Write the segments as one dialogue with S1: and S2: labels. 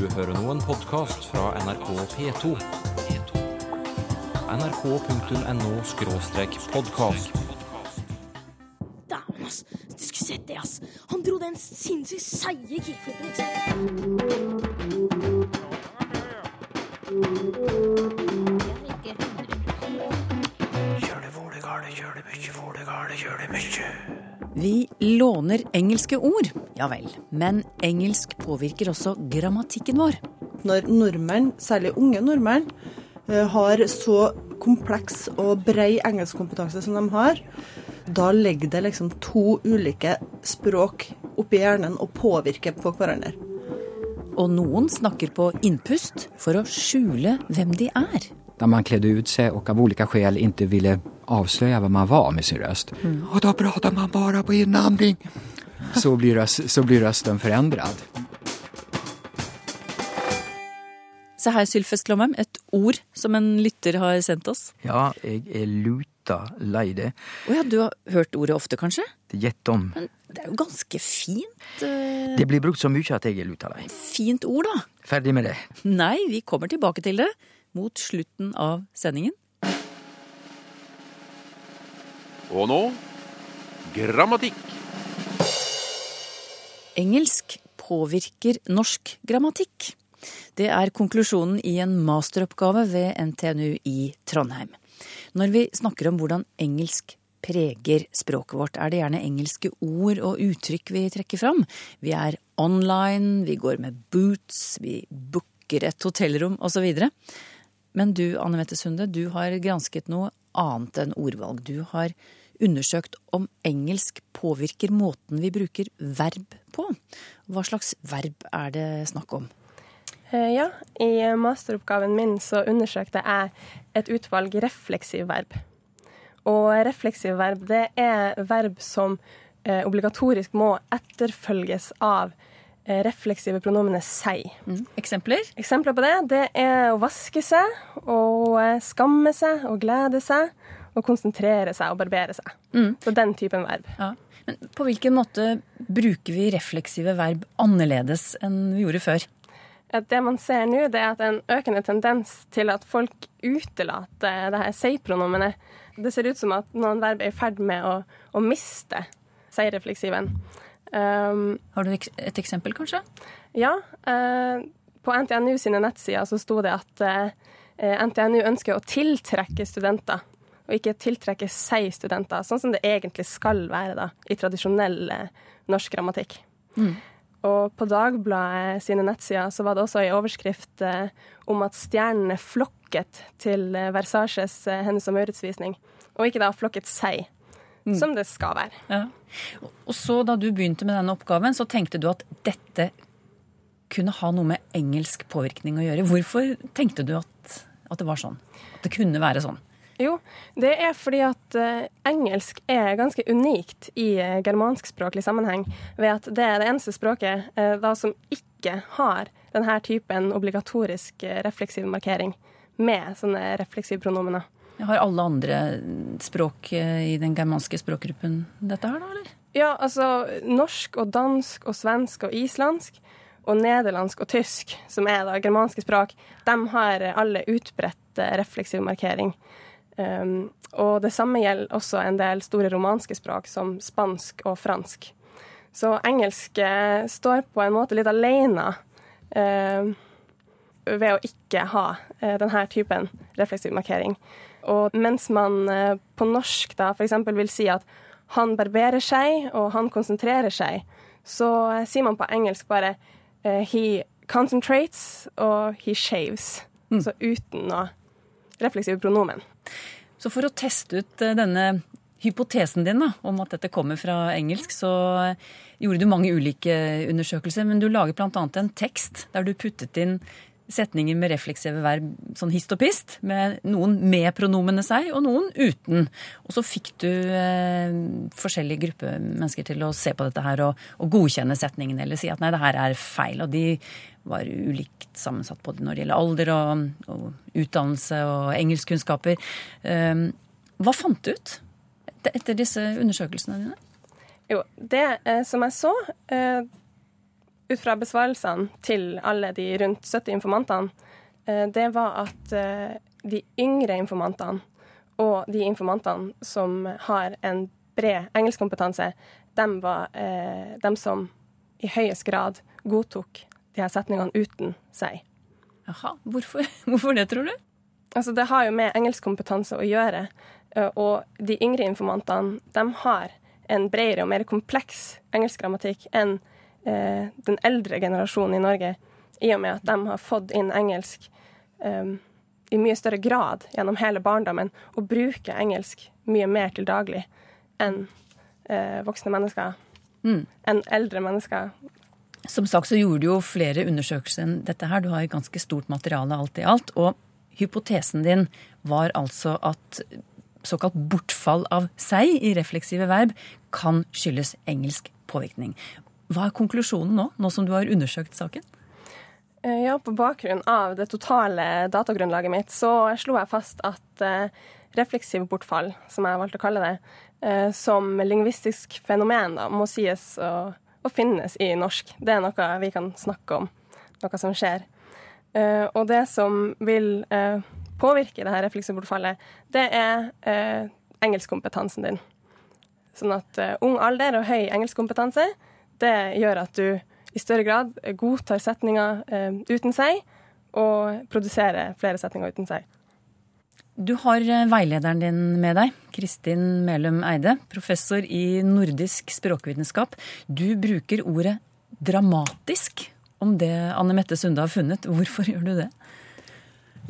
S1: Du hører nå en podkast fra NRK P2. nrk.no-podkast.
S2: Dæven, ass. Du skulle sett det, ass. Han dro den sinnssykt seige kickflipen, det sant?
S3: Vi låner engelske ord, ja vel. Men engelsk påvirker også grammatikken vår.
S4: Når nordmenn, særlig unge nordmenn, eh, har så kompleks og brei engelskkompetanse som de har, da ligger det liksom to ulike språk oppi hjernen og påvirker på hverandre.
S3: Og noen snakker på innpust for å skjule hvem de er.
S5: Da man kledde ut seg og av ulike skäl ikke ville avslöja vad man var med sin röst. Och då pratar man bara på inandning. Så blir, röst, så blir rösten förändrad.
S3: Se her, Sylfest Lomheim, et ord som en lytter har sendt oss.
S6: Ja, jeg er luta lei det.
S3: Å ja, du har hørt ordet ofte, kanskje?
S6: Gjett om.
S3: Men det er jo ganske fint. eh,
S6: Det blir brukt så mye at jeg er luta lei.
S3: Fint ord, da.
S6: Ferdig med det.
S3: Nei, vi kommer tilbake til det mot slutten av sendingen.
S7: Og nå grammatikk.
S3: Engelsk påvirker norsk grammatikk. Det er konklusjonen i en masteroppgave ved NTNU i Trondheim. Når vi snakker om hvordan engelsk preger språket vårt, er det gjerne engelske ord og uttrykk vi trekker fram. Vi er online, vi går med boots, vi booker et hotellrom osv. Men du, Anne Mette Sunde, du har gransket noe annet enn ordvalg. Du har undersøkt om engelsk påvirker måten vi bruker verb på. Hva slags verb er det snakk om?
S8: Eh, Ja, i masteroppgaven min så undersøkte jeg et utvalg refleksiv verb. Og refleksiv verb, det er verb som eh, obligatorisk må etterfølges av eh, refleksive pronomenet seg.
S3: Eksempler?
S8: Eksempler på det, det er å vaske seg, eh, skamme seg, og glede seg, og konsentrere seg og barbere seg. Så den typen verb.
S3: Ja. Men på hvilken måte bruker vi refleksive verb annerledes enn vi gjorde før?
S8: Det man ser nå, det er at en økende tendens til at folk utelater det her seg-pronomenet. Det ser ut som at noen verb er i ferd med å, å miste seg-refleksiven. Um,
S3: Har du et eksempel, kanskje?
S8: ja, Uh, på NTNU sine nettsider så sto det at uh, NTNU ønsker å tiltrekke studenter, og ikke tiltrekke seg studenter, sånn som det egentlig skal være da, i tradisjonell eh, norsk grammatikk. Og på Dagbladet sine nettsider så var det også en overskrift eh, om at stjernene flokket til Versages eh, Hennes og Maurits-visning, og ikke da flokket seg, som det skal være.
S3: Ja. Og så da du begynte med denne oppgaven, så tenkte du at dette kunne ha noe med engelsk påvirkning å gjøre. Hvorfor tenkte du at, at det var sånn? At det kunne være sånn?
S8: Jo, det er fordi at eh, engelsk er ganske unikt i uh, germanskspråklig sammenheng, ved at det er det eneste språket eh, da som ikke har denne typen obligatorisk eh, refleksiv markering med sånne refleksive pronomener.
S3: Har alle andre språk eh, i den germanske språkgruppen dette her, da, eller?
S8: Ja, altså norsk og dansk og svensk og islandsk og nederlandsk og tysk, som er da germanske språk, de har alle utbredt eh, refleksiv markering. Um, og det samme gjelder også en del store romanske språk, som spansk og fransk. Så engelsk eh, står på en måte litt alene uh, ved å ikke ha uh, denne typen refleksiv markering. Og mens man uh, på norsk da f.eks. vil si at han barberer seg, og han konsentrerer seg, så eh, sier man på engelsk bare eh, he concentrates og he shaves. Så uten noe refleksive pronomen.
S3: Så for å teste ut eh, denne hypotesen din da, om at dette kommer fra engelsk, så gjorde du mange ulike undersøkelser, men du lager bl.a. en tekst der du puttet inn setninger med refleksive verb sånn hist og pist, med noen med pronomene seg og noen uten. Og så fikk du eh, forskjellige grupper mennesker til å se på dette her og, og godkjenne setningene, eller si at nei, det her er feil. Og de var ulikt sammensatt både når det gjelder alder og, og utdannelse og engelskkunnskaper. Um, hva fant du ut etter disse undersøkelsene dine?
S8: Jo, det eh, som jeg så, eh, ut fra besvarelsene til alle de rundt 70 informantene, eh, det var at de yngre informantene og de informantene som har en bred engelskkompetanse, de var dem som i høyest grad godtok de her setningene uten seg.
S3: Jaha, hvorfor? hvorfor det, tror du?
S8: Altså, det har jo med engelskkompetanse å gjøre. Og de yngre informantene de har en bredere og mer kompleks engelskgrammatikk enn eh, den eldre generasjonen i Norge, i og med at de har fått inn engelsk eh, i mye større grad gjennom hele barndommen, og bruker engelsk mye mer til daglig enn eh, voksne mennesker.
S3: Mm.
S8: Enn eldre mennesker.
S3: Som sagt så gjorde du jo flere undersøkelser enn dette her. Du har et ganske stort materiale alt i alt. Og hypotesen din var altså at såkalt bortfall av seg i refleksive verb kan skyldes engelsk påvirkning. Hva er konklusjonen nå, nå som du har undersøkt saken?
S8: Eh, Ja, på bakgrunn av det totale datagrunnlaget mitt, så slo jeg fast at refleksive refleksiv bortfall, som jeg valgte å kalle det, eh, som lingvistisk fenomen da, må sies å, å finnes i norsk. Det er noe vi kan snakke om, noe som skjer. Eh, og det som vil eh, påvirke det her refleksebortfallet, det er eh, engelskkompetansen din. Sånn at ung alder og høy engelskkompetanse, det gjør at du i større grad godtar setninger uten seg, og produserer flere setninger uten seg.
S3: Du har eh, veilederen din med deg, Kristin Melum Eide, professor i nordisk språkvitenskap. Du bruker ordet dramatisk om det Anne Mette Sunde har funnet. Hvorfor gjør du det?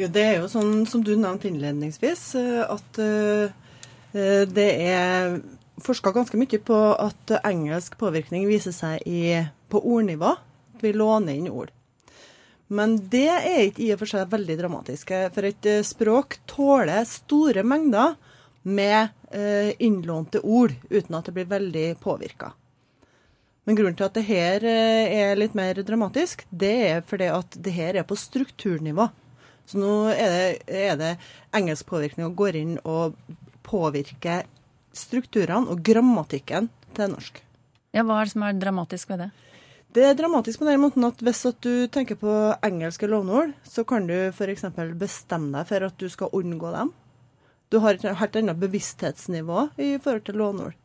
S4: Jo, det er jo sånn som du nevnte innledningsvis, eh, at eh, det er forska ganske mye på at engelsk påvirkning viser seg i, på ordnivå. Vi låner inn ord. Men det er ikke i og for seg veldig dramatisk. For et eh, språk tåler store mengder med eh, innlånte ord uten at det blir veldig påvirka. Men grunnen til at det her eh, er litt mer dramatisk, det er fordi at det her er på strukturnivå. Så nå er det, er det engelskpåvirkning og går inn og påvirker strukturene og grammatikken til norsk.
S3: Ja, Hva er det som er dramatisk ved det?
S4: Det er dramatisk på den måten at hvis at du tenker på engelske låneord, så kan du f.eks. bestemme deg for at du skal unngå dem. Du har et helt annet bevissthetsnivå i forhold til låneord.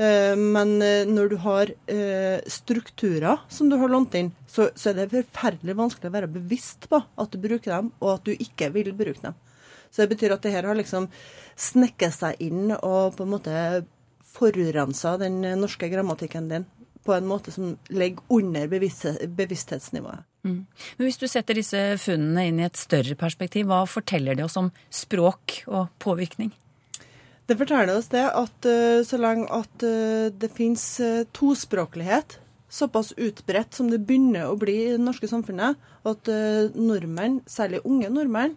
S4: Eh, Men eh, når du har eh, strukturer som du har lånt inn, så, er det forferdelig vanskelig å være bevisst på at du bruker dem, og at du ikke vil bruke dem. Så det betyr at det her har liksom snekket seg inn og på en måte forurensa den norske grammatikken din på en måte som ligger under bevisst- bevissthetsnivået.
S3: Mm. Men Hvis du setter disse funnene inn i et større perspektiv, hva forteller de oss om språk og påvirkning?
S4: Det forteller oss det at eh, så lenge at eh, det finnes eh, tospråklighet, såpass utbredt som det begynner å bli i det norske samfunnet, at nordmenn, særlig unge nordmenn,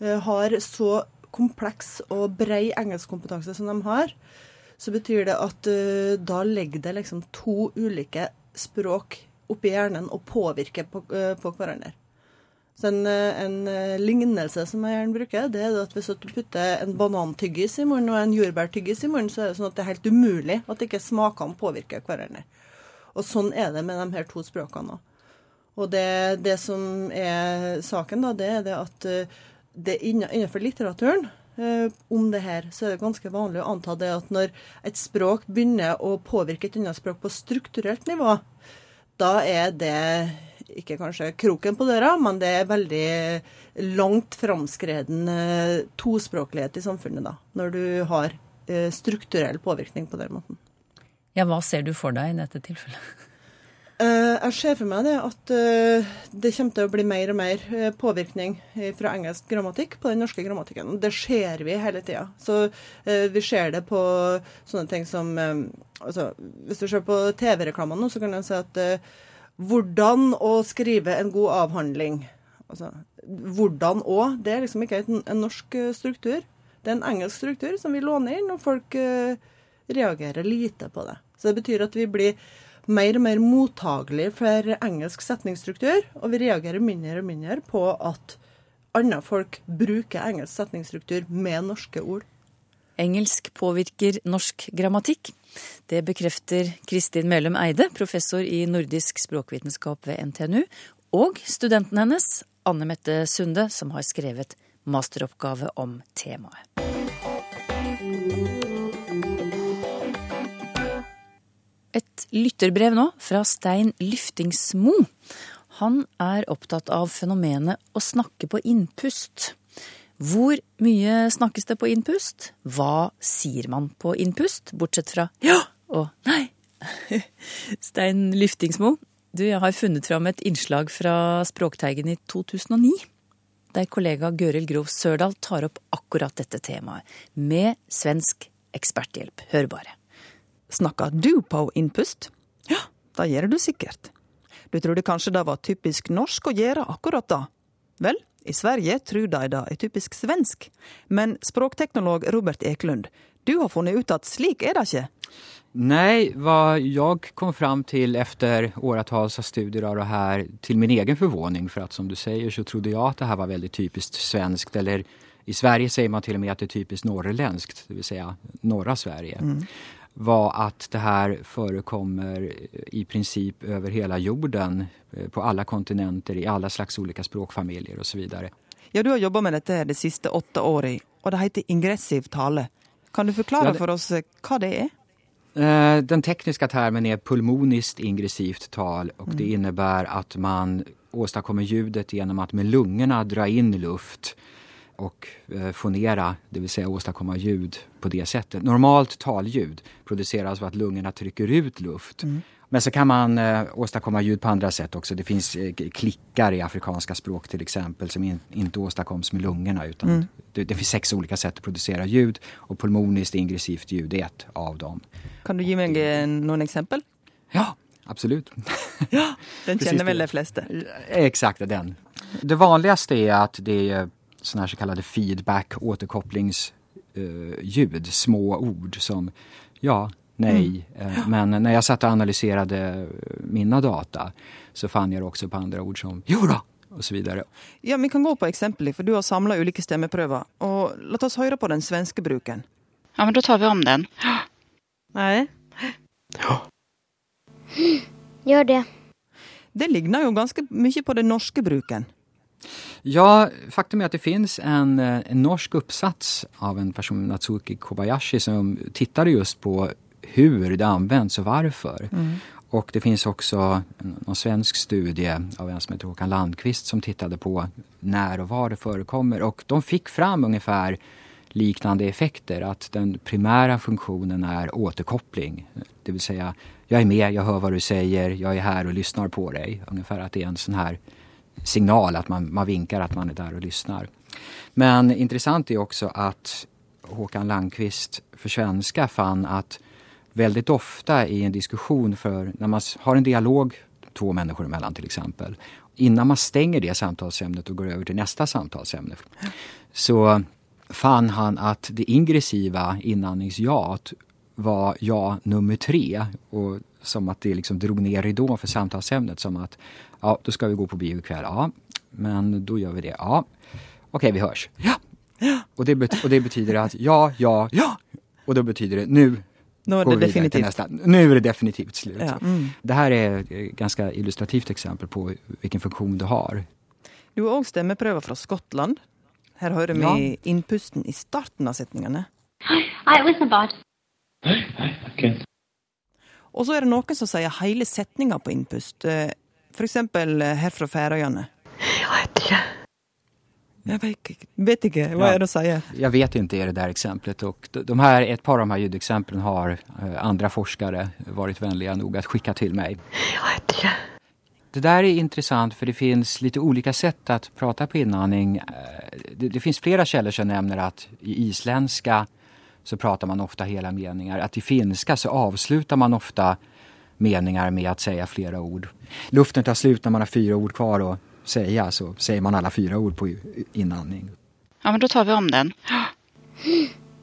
S4: har så kompleks og brei engelskkompetanse som de har, så betyr det at uh, da legger det liksom to ulike språk oppi hjernen og påvirker på, uh, på hverandre. Så en, eh, en lignelse som jeg gjerne bruker, det er at hvis du putter en banantyggis i munnen og en jordbærtyggis i munnen, så er det sånn at det er helt umulig at ikke smakene påvirker hverandre. Og sånn er det med de her to språkene òg. Og det, det som er saken, da, det er det at det innenfor litteraturen om det her, så er det ganske vanlig å anta det at når et språk begynner å påvirke et annet språk på strukturelt nivå, da er det ikke kanskje kroken på døra, men det er veldig langt framskreden eh, tospråklighet i samfunnet, da, når du har eh, strukturell påvirkning på den måten.
S3: Ja, Hva ser du for deg i dette tilfellet?
S4: Eh, jeg ser for meg det at eh, det kommer til å bli mer og mer eh, påvirkning fra engelsk grammatikk på den norske grammatikken. Det ser vi hele tida. Så vi ser det på sånne ting som altså, Hvis du ser på TV-reklamene nå, så kan jeg si at hvordan å skrive en god avhandling. Altså, hvordan å, det er liksom ikke en, en norsk struktur. Det er en engelsk struktur som vi låner inn, og folk uh, reagerer lite på det. Så det betyr at vi blir mer og mer mottagelig for engelsk setningsstruktur, og vi reagerer mindre og mindre på at andre folk bruker engelsk setningsstruktur med norske ord.
S3: engelsk påvirker norsk grammatikk. Det bekrefter Kristin Melum Eide, professor i nordisk språkvitenskap ved NTNU, og studenten hennes, Anne Mette Sunde, som har skrevet masteroppgave om temaet. Et lytterbrev nå fra Stein Lyftingsmo. Han er opptatt av fenomenet å snakke på innpust. Hvor mye snakkes det på innpust? Hva sier man på innpust, bortsett fra ja og nei? Stein Lyftingsmo, du, jeg har funnet fram et innslag fra Språkteigen i 2009. Der kollega Gøril Grov Sørdal tar opp akkurat dette temaet, med svensk eksperthjelp. Hør bare.
S9: Snakker du på innpust? Ja, det gjør du sikkert. Du trodde kanskje det var typisk norsk å gjøre akkurat det? Vel, i Sverige tror de det er typisk svensk. Men språkteknolog Robert Eklund, du har funnet ut at slik er det ikke.
S5: Nei, hva jeg kom fram til etter åretalls av studier av det her, til min egen forvåning, for at som du sier, så trodde jeg at det her var veldig typisk svenskt, eller i Sverige sier man til og med at det er typisk norrländskt, det Si säga norra Sverige, var att det här förekommer i princip över hela jorden, eh, på alla kontinenter, i alla slags olika språkfamiljer och så vidare.
S9: Ja, du har jobba med dette de siste åtte åra, og det heter ingressiv tale. Kan du forklare
S5: Ja, det-
S9: for oss eh, hva det er?
S5: Eh, Den tekniska termen är pulmoniskt ingressivt tal och det innebär att man åstadkommer ljudet genom att med lungorna dra in luft och eh, fonera, det vill säga åstadkomma ljud på det sättet. Normalt talljud produceras av att lungorna trycker ut luft. Men så kan man eh, åstadkomma ljud på andra sätt också. Det finns eh, klickar i afrikanska språk till exempel som in, inte åstadkoms med lungorna utan det, det finns sex olika sätt att producera ljud och pulmoniskt ingressivt ljud är ett av dem.
S9: Kan du gi meg det, noen eksempel?
S5: Ja, absolut.
S9: Ja,
S5: Den
S9: känner vel de fleste.
S5: Exakt, den. Det vanligaste är att det är såna här så kallade feedback återkopplingsljud, små ord som ja, nej. Eh, Men när jag satt och analyserade mina data så fann jag också på andra ord som jo då och så vidare.
S9: Ja, Vi kan gå på exempel, for du har samlat ulike stemmeprøver. Og La oss höra på den svenske bruken.
S10: Ja, men då tar vi om den.
S4: Nei.
S2: Gjør det.
S9: Det ligner jo ganske mye på den norske bruken.
S5: Ja, faktum är att det finns en, eh, en norsk uppsats av en person, Natsuki Kobayashi, som tittade just på hur det används och varför. Och det finns också en, svensk studie av en som heter Håkan Landqvist som tittade på när och var det förekommer. Och de fick fram ungefär liknande effekter. Att den primära funktionen är återkoppling. Det vill säga, jag är med, jag hör vad du säger, jag är här och lyssnar på dig. Ungefär att det är en sån här signal att man, man vinkar att man är där och lyssnar. Men intressant är också att Håkan Landqvist för svenska fann att väldigt ofta i en diskussion för när man har en dialog två människor emellan till exempel. Innan man stänger det samtalsämnet och går över till nästa samtalsämne så fann han att det ingressiva inandningsjat var ja nummer tre. Och som att det liksom drog ner ridån för samtalsämnet. Som att, ja då ska vi gå på bio ikväll. Ja, men då gör vi det. Ja, okej vi hörs. Ja. Och, det bet- och det betyder att ja, ja, ja. Och då betyder det nu
S9: Nå er det definitivt.
S5: nästa. Nu är det definitivt slut.
S9: Ja. Mm.
S5: Det her er et ganske illustrativt eksempel på hvilken funksjon det har.
S9: Du har òg stemmeprøver fra Skottland. Her hører vi
S5: Ja.
S9: innpusten i starten av setningene.
S10: I wasn't bad.
S9: Og så er det noen som sier hele setninger på innpust. F.eks. For eksempel eh, her fra Færøyene. Jeg vet ikke, vet ikke hva
S5: Ja.
S9: er det å si.
S5: Jeg vet ikke, er det der eksempelet. och de- de här, ett par av de her lydeksemplene har andre forskere vært vennlige nok å sende til meg. Jeg vet ikke. Det der er interessant, for det fins litt ulike sett å prate på inandning. Eh, Det, det fins flere kilder som nevner at i isländska så pratar man ofta hela meningar. Att i finska så avslutar man ofta meningar med att säga flera ord. Luften tar slut när man har fyra ord kvar att säga så säger man alla fyra ord på innanning. inandning.
S10: Ja, men då tar vi om den.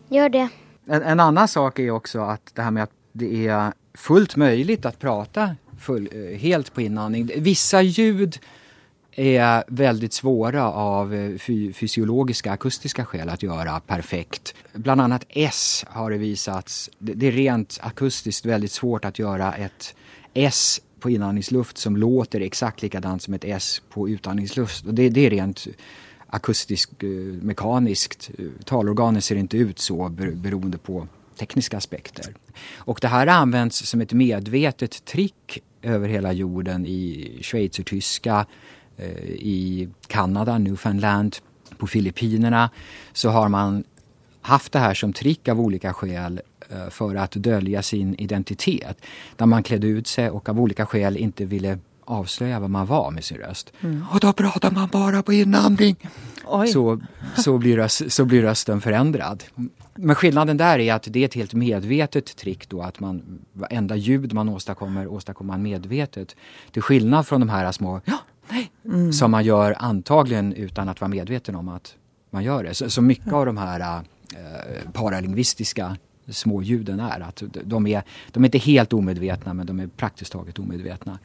S2: Gjør det.
S5: En, en annan sak är också att det här med att det är fullt möjligt att prata full, eh, helt på inandning. Vissa ljud är väldigt svåra av eh, fy fysiologiska akustiska skäl att göra perfekt. Bland annat S har det visats, det är rent akustiskt väldigt svårt att göra ett S på inandningsluft som låter exakt likadant som ett S på utandningsluft. Det, det är rent akustiskt eh, mekaniskt. Talorganet ser inte ut så beroende på tekniska aspekter. Och det här används som ett medvetet trick över hela jorden i schweizertyska, i Kanada, Newfoundland, på Filippinerna så har man haft det här som trick av olika skäl eh, för att dölja sin identitet. Där man klädde ut sig och av olika skäl inte ville avslöja vad man var med sin röst. Och då pratar man bara på inandning. Så, så, blir röst, så blir rösten förändrad. Men skillnaden där är att det är ett helt medvetet trick då att man, varenda ljud man åstadkommer, åstadkommer man medvetet. Till skillnad från de här små ja, nej, som man gör antagligen utan att vara medveten om att man gör det. Så, så mycket av de här eh, paralingvistiska småljuden är att de är, de är inte helt omedvetna men de är praktiskt taget omedvetna.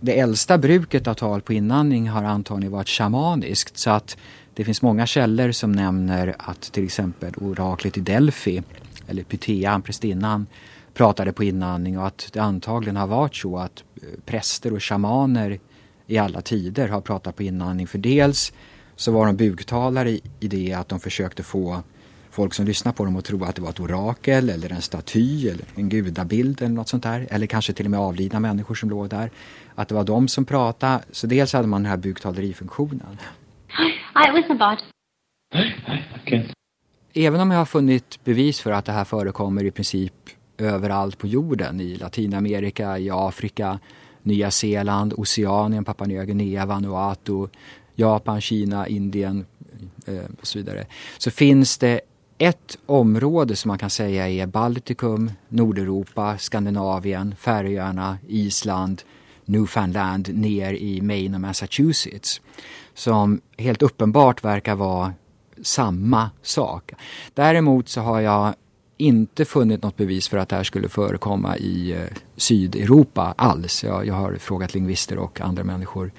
S5: Det äldsta bruket av tal på inandning har antagligen varit shamaniskt så att det finns många källor som nämner att till exempel oraklet i Delphi eller Pythea, prästinnan, pratade på inandning och att det antagligen har varit så att präster och shamaner i alla tider har pratat på inandning. För dels så var de buktalare i- det att de försökte få folk som lyssnar på dem att tro att det var ett orakel eller en staty eller en gudabild eller något sånt där. Eller kanske till och med avlidna människor som låg där. Att det var de som pratade. Så dels hade man den här buktalerifunktionen.
S10: Bart.
S5: Även om jag har funnit bevis för att det här förekommer i princip överallt på jorden, i Latinamerika, i Afrika, Nya Zeeland, Oceanien, Papua Nya Guinea, Vanuatu, Japan, Kina, Indien eh, och så vidare. Så finns det ett område som man kan säga är Baltikum, Nordeuropa, Skandinavien, Färöarna, Island, Newfoundland ner i Maine och Massachusetts. Som helt uppenbart verkar vara samma sak. Däremot så har jag inte funnit något bevis för att det här skulle förekomma i eh, Sydeuropa alls. Jag, jag har frågat lingvister och andra människor.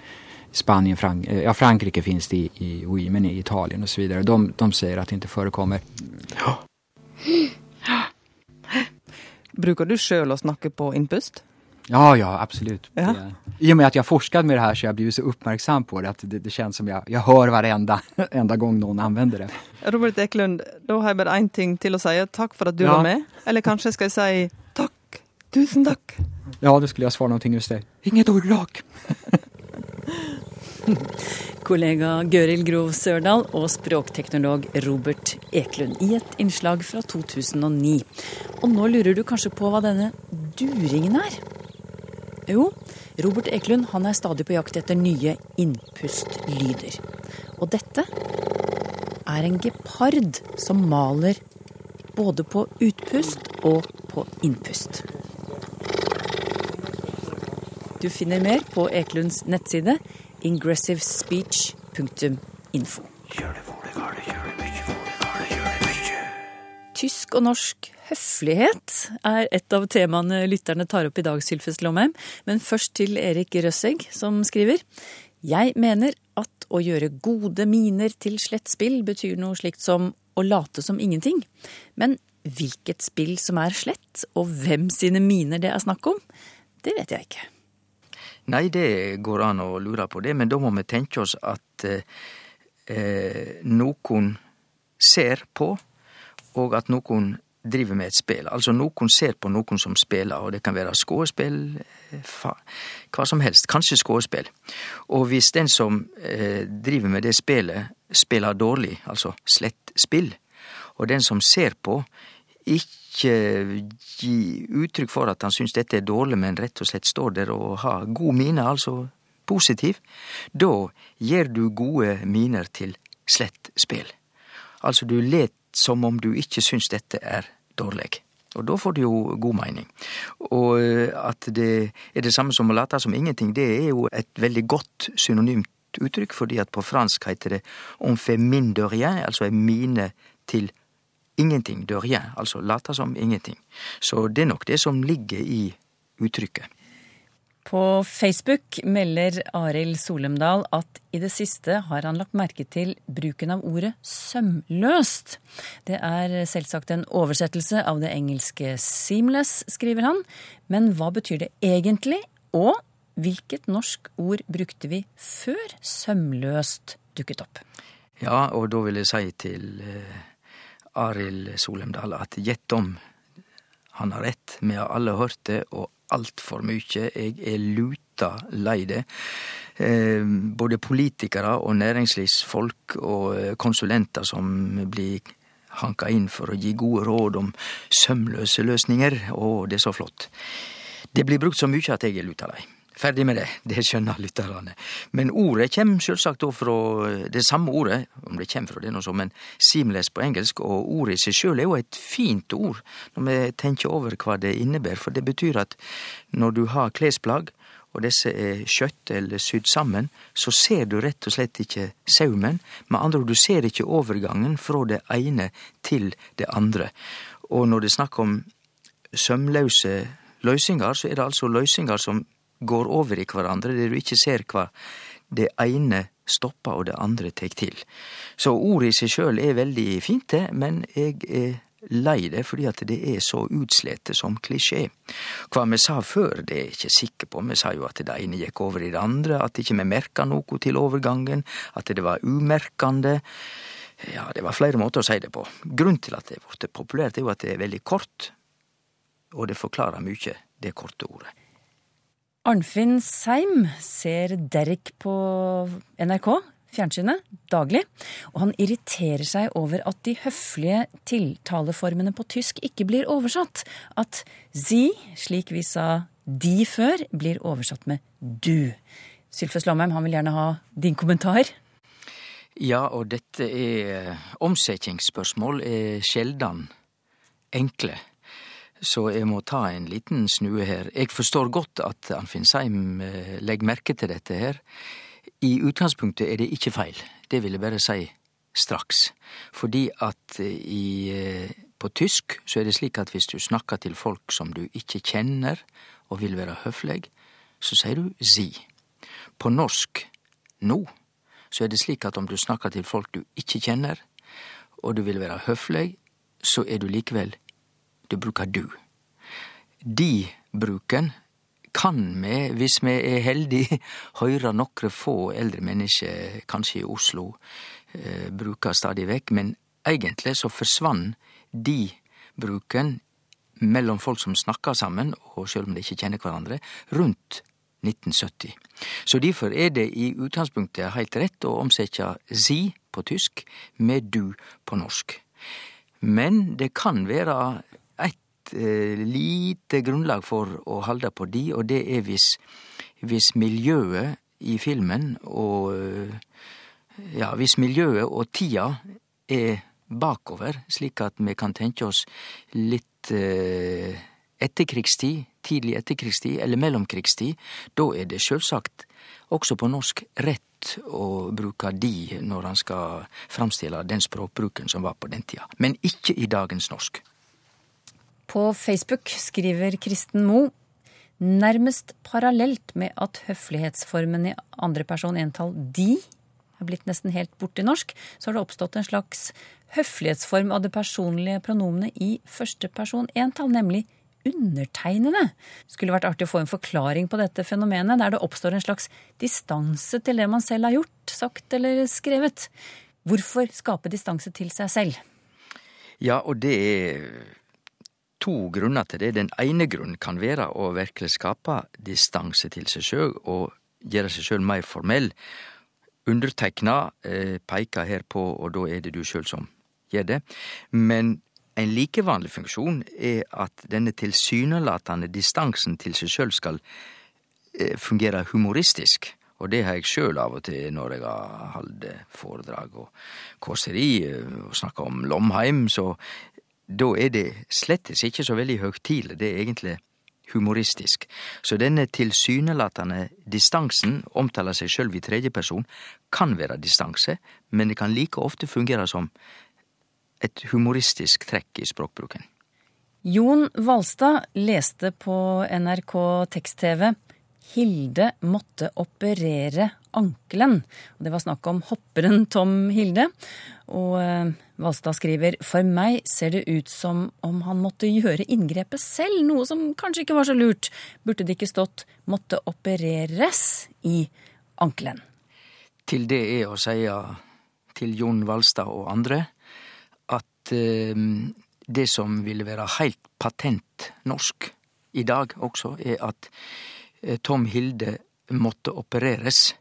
S5: Spanien, Frank eh, ja, Frankrike finns det i, i, oui, men i Italien och så vidare. De, de säger att det inte förekommer.
S9: Bruker du själv å snakke på innpust?
S5: Ja, ja, absolut.
S9: Ja.
S5: Det- I och med att jag forskat med det här så har jag blivit så uppmärksam på det att det, det känns som jag, jag hör varenda enda gång någon använder det.
S9: Robert Eklund, da har jeg bare én ting til å si. Takk for at du
S5: Ja.
S9: var med. Eller kanskje skal jeg si takk. Tusen takk.
S5: Ja, då skulle jag svara någonting just det. Inget ordrak.
S3: Kollega Gøril Grov Sørdal og språkteknolog Robert Eklund i et innslag fra 2009. Og nå lurer du kanskje på hva denne duringen er? Jo, Robert Eklund han er stadig på jakt etter nye innpustlyder. Og dette er en gepard som maler både på utpust og på innpust. Du finner mer på Eklunds nettside ingressivespeech.info. Tysk og norsk høflighet er et av temaene lytterne tar opp i dag, Sylfest Lomheim. Men først til Erik Røssegg, som skriver. Jeg mener at å gjøre gode miner til slett spill betyr noe slikt som å late som ingenting. Men hvilket spill som er slett, og hvem sine miner det er snakk om, det vet jeg ikke.
S6: Nei, det går an å lure på det, men da må vi tenke oss at eh, eh, noen ser på, og at noen driver med et spill. Altså noen ser på noen som spiller, og det kan være skuespill, eh, hva som helst. Kanskje skuespill. Og hvis den som eh, driver med det spillet, spiller dårlig, altså slett spill, og den som ser på, ikke gi uttrykk for at han syns dette er dårlig, men rett og slett står der og har god mine, altså positiv, da gir du gode miner til slett spill. Altså du let som om du ikke syns dette er dårlig. Og da får du jo god mening. Og eh, at det er det samme som å late som ingenting, det er jo et veldig godt synonymt uttrykk, fordi at på fransk heter det on fait mine de rien, altså en mine til ingenting, de rien, altså late som ingenting. Så det er nok det som ligger i uttrykket.
S3: På Facebook melder Arild Solemdal at i det siste har han lagt merke til bruken av ordet sømløst. Det er selvsagt en oversettelse av det engelske seamless, skriver han. Men hva betyr det egentlig? Og hvilket norsk ord brukte vi før sømløst dukket opp?
S6: Ja, og da vil jeg si til eh, Arild Solemdal at gjett om han har rett. Vi har alle hørt det, og altfor mye. Jeg er luta lei det. Eh, både politikere og næringslivsfolk og eh, konsulenter som blir hanka inn for å gi gode råd om sømløse løsninger. Å, det er så flott. Det blir brukt så mye at jeg er luta lei. Ferdig med det. Det skjønner lytterne. Men ordet kommer selvsagt da fra det samme ordet, om det kommer fra det nå men seamless på engelsk, og ordet i seg sjøl er jo et fint ord når vi tenker over hva det innebærer, for det betyr at når du har klesplagg, og disse er skjøtt eller sydd sammen, så ser du rett og slett ikke saumen. Med andre ord, du ser ikke overgangen fra det ene til det andre. Og når det er snakk om sømløse løsninger, så er det altså løsninger som går over i hverandre, der du ikke ser hva det ene stopper og det andre tek til. Så ordet i seg sjøl er veldig fint, det, men jeg er lei det fordi at det er så utslete som klisjé. Hva vi sa før, det er jeg ikke sikker på. Vi sa jo at det ene gikk over i det andre, at ikke vi merka noe til overgangen, at det var umerkande. Ja, det var flere måter å si det på. Grunnen til at det er blitt populært, er jo at det er veldig kort, og det forklarer mykje, det korte ordet.
S3: Arnfinn Seim ser Derek på NRK, fjernsynet, daglig. Og han irriterer seg over at de høflige tiltaleformene på tysk ikke blir oversatt. At «zi», slik vi sa de før, blir oversatt med du. Sylfes Lomheim, han vil gjerne ha din kommentar.
S6: Ja, og dette er Omsetningsspørsmål er sjeldan enkle. Så jeg må ta en liten snue her. Jeg forstår godt at Anfinn Seim eh, legger merke til dette her. I utgangspunktet er det ikke feil. Det vil jeg bare si straks. Fordi at eh, i, eh, på tysk så er det slik at hvis du snakker til folk som du ikke kjenner, og vil være høflig, så sier du si. På norsk nå så er det slik at om du snakker til folk du ikke kjenner, og du vil være høflig, så er du likevel du bruker du. De-bruken kan vi, hvis vi er heldige, høyre nokre få eldre mennesker, kanskje i Oslo, eh, bruker stadig vekk, men egentlig så forsvann de-bruken mellom folk som snakker sammen, og sjøl om de ikke kjenner hverandre, rundt 1970. Så derfor er det i utgangspunktet heilt rett å omsetje si på tysk med du på norsk. Men det kan være lite grunnlag for å halde på de, og det er hvis, hvis miljøet i filmen og eh, Ja, hvis miljøet og tida er bakover, slik at vi kan tenke oss litt eh, etterkrigstid, tidlig etterkrigstid eller mellomkrigstid, da er det sjølvsagt også på norsk rett å bruke de når han skal framstille den språkbruken som var på den tida. Men ikke i dagens norsk.
S3: På Facebook skriver Kristen Moe nærmest parallelt med at høflighetsformen i andre person entall de er blitt nesten helt borte i norsk, så har det oppstått en slags høflighetsform av det personlige pronomenet i første person entall, nemlig undertegnede. Skulle vært artig å få en forklaring på dette fenomenet, der det oppstår en slags distanse til det man selv har gjort, sagt eller skrevet. Hvorfor skape distanse til seg selv?
S6: Ja, og det er to grunner til det. Den ene grunnen kan være å virkelig skape distanse til seg sjøl og gjøre seg sjøl mer formell. Underteikna eh, peker her på, og da er det du sjøl som gjør det. Men en like vanlig funksjon er at denne tilsynelatende distansen til seg sjøl skal eh, fungere humoristisk. Og det har jeg sjøl av og til når jeg har holdt foredrag og kåseri eh, og snakka om Lomheim, så da er det slettes ikke så veldig høgtidelig, det er egentlig humoristisk. Så denne tilsynelatende distansen, omtaler seg sjøl i tredje person, kan være distanse, men det kan like ofte fungere som et humoristisk trekk i språkbruken.
S3: Jon Valstad leste på NRK tekst-TV Hilde måtte operere ankelen. Og det var snakk om hopperen Tom Hilde. Og eh, Valstad skriver for meg ser det ut som om han måtte gjøre inngrepet selv, noe som kanskje ikke var så lurt. Burde det ikke stått 'måtte opereres' i ankelen?
S6: Til det er å si til Jon Valstad og andre at eh, det som ville være heilt patent norsk i dag også, er at eh, Tom Hilde måtte opereres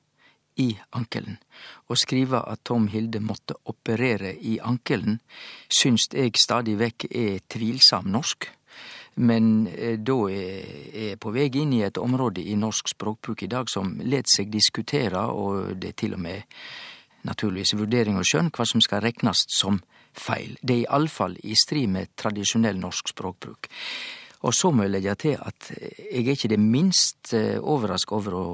S6: i ankelen. Å skrive at Tom Hilde måtte operere i ankelen, syns eg stadig vekk er tvilsam norsk. Men eh, da er jeg på vei inn i et område i norsk språkbruk i dag som let seg diskutere, og det er til og med naturligvis vurdering og skjønn hva som skal reknast som feil. Det er iallfall i strid med tradisjonell norsk språkbruk. Og så må jeg legge til at jeg er ikke det minst overraska over å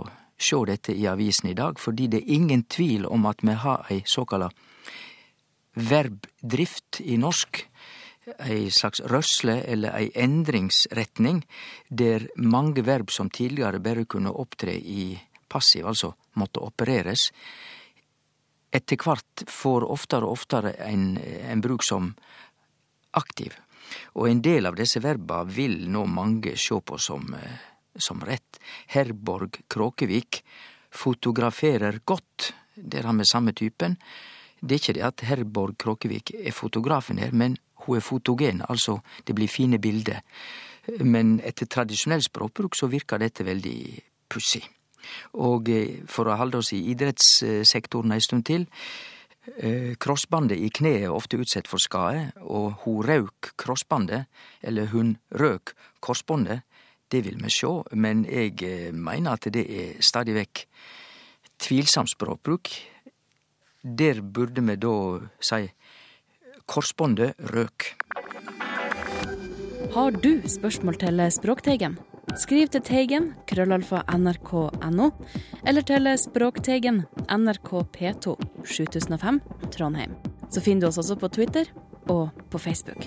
S6: sjå dette i avisen i dag, fordi det er ingen tvil om at vi har ei såkalla verbdrift i norsk. Ei slags rørsle eller ei endringsretning, der mange verb som tidligere bare kunne opptre i passiv, altså måtte opereres, etter hvert får oftere og oftere en, en bruk som aktiv. Og en del av disse verba vil nå mange sjå på som, som rett. Herborg Kråkevik fotograferer godt. Der han med samme typen. Det er ikke det at Herborg Kråkevik er fotografen her, men hun er fotogen, altså det blir fine bilder. Men etter tradisjonell språkbruk så virker dette veldig pussig. Og for å halde oss i idrettssektoren ei stund til. Krossbandet i kneet er ofte utsett for skade, og hun rauk krossbandet, eller hun røk korsbåndet. Det vil vi sjå, men eg meiner at det er stadig vekk tvilsam språkbruk. Der burde vi da seie korsbåndet røk.
S11: Har du spørsmål til Språkteigen? Skriv til Teigen, krøllalfa nrk.no, eller til Språkteigen, NRK P2, 7005, Trondheim. Så finner du oss også på Twitter og på Facebook.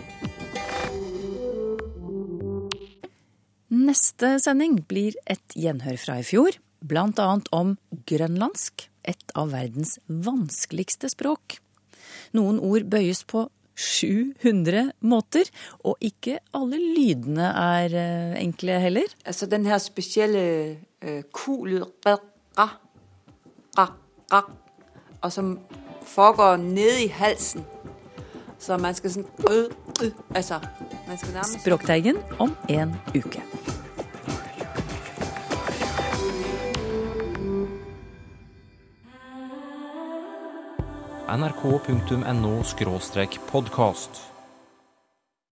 S3: Neste sending blir et gjenhør fra i fjor, annet om grønlandsk, et av verdens vanskeligste språk. Noen ord bøyes på 700 måter, og ikke alle lydene er enkle heller.
S12: Altså den her spesielle uh, og som foregår nede i halsen. Så man skal sånn øh, øh, altså, man skal nærmest
S3: Språkteigen om en uke.
S1: nrk.no podkast.